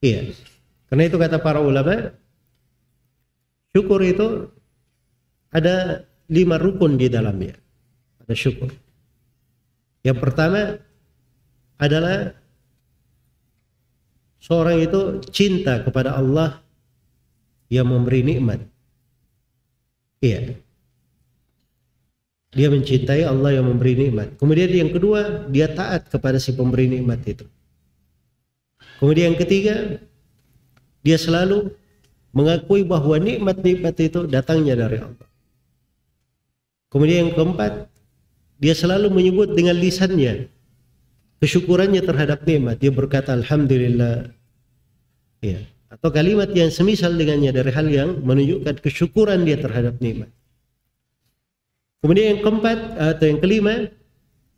Iya. Karena itu kata para ulama, syukur itu ada lima rukun di dalamnya. Ada syukur. Yang pertama adalah seorang itu cinta kepada Allah yang memberi nikmat. Iya. Dia mencintai Allah yang memberi nikmat. Kemudian yang kedua, dia taat kepada si pemberi nikmat itu. Kemudian yang ketiga, dia selalu mengakui bahwa nikmat-nikmat itu datangnya dari Allah. Kemudian yang keempat, dia selalu menyebut dengan lisannya kesyukurannya terhadap nikmat. Dia berkata alhamdulillah. Ya. Atau kalimat yang semisal dengannya dari hal yang menunjukkan kesyukuran dia terhadap nikmat. Kemudian yang keempat atau yang kelima,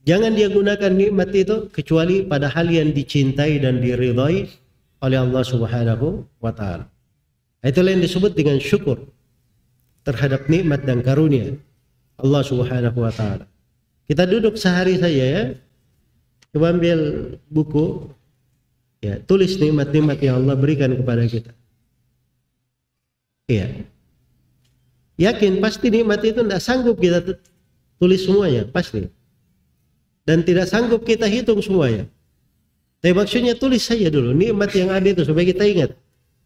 jangan dia gunakan nikmat itu kecuali pada hal yang dicintai dan diridhai oleh Allah Subhanahu wa taala. Itulah yang disebut dengan syukur terhadap nikmat dan karunia Allah Subhanahu wa taala. Kita duduk sehari saja ya. Coba ambil buku ya, tulis nikmat-nikmat yang Allah berikan kepada kita. Iya. Yakin pasti nikmat itu tidak sanggup kita tulis semuanya, pasti. Dan tidak sanggup kita hitung semuanya. Tapi maksudnya tulis saja dulu nikmat yang ada itu supaya kita ingat.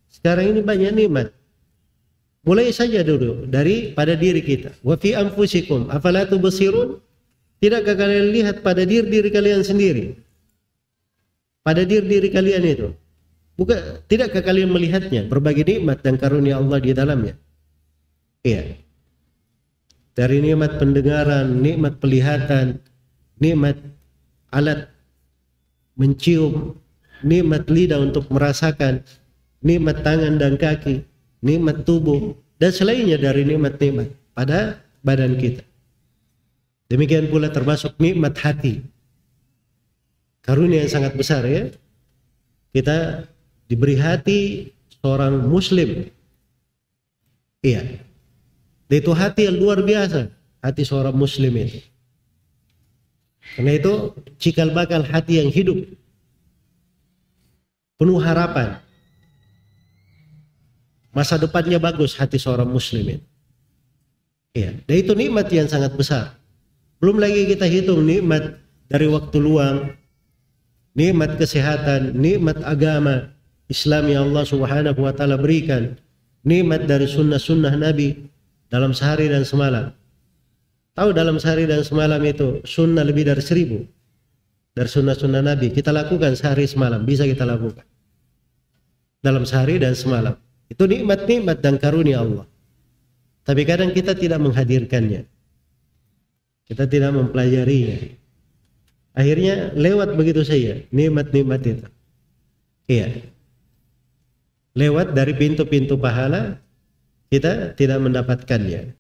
Sekarang ini banyak nikmat. Mulai saja dulu dari pada diri kita. Wa fi anfusikum afala tubsirun? Tidakkah kalian lihat pada diri diri kalian sendiri? Pada diri diri kalian itu. Bukan tidakkah kalian melihatnya berbagai nikmat dan karunia Allah di dalamnya? Iya. Dari nikmat pendengaran, nikmat pelihatan, nikmat alat mencium, nikmat lidah untuk merasakan, nikmat tangan dan kaki, nikmat tubuh, dan selainnya dari nikmat-nikmat pada badan kita. Demikian pula termasuk nikmat hati. Karunia yang sangat besar ya. Kita diberi hati seorang muslim. Iya. Itu hati yang luar biasa, hati seorang muslim itu. Karena itu cikal bakal hati yang hidup, penuh harapan. Masa depannya bagus hati seorang muslim itu. Iya, dan itu nikmat yang sangat besar. Belum lagi kita hitung nikmat dari waktu luang, nikmat kesehatan, nikmat agama Islam yang Allah Subhanahu wa taala berikan, nikmat dari sunnah-sunnah Nabi, dalam sehari dan semalam. Tahu dalam sehari dan semalam itu sunnah lebih dari seribu. Dari sunnah-sunnah Nabi. Kita lakukan sehari semalam. Bisa kita lakukan. Dalam sehari dan semalam. Itu nikmat-nikmat dan karunia Allah. Tapi kadang kita tidak menghadirkannya. Kita tidak mempelajarinya. Akhirnya lewat begitu saja nikmat-nikmat itu. Iya. Lewat dari pintu-pintu pahala kita tidak mendapatkannya.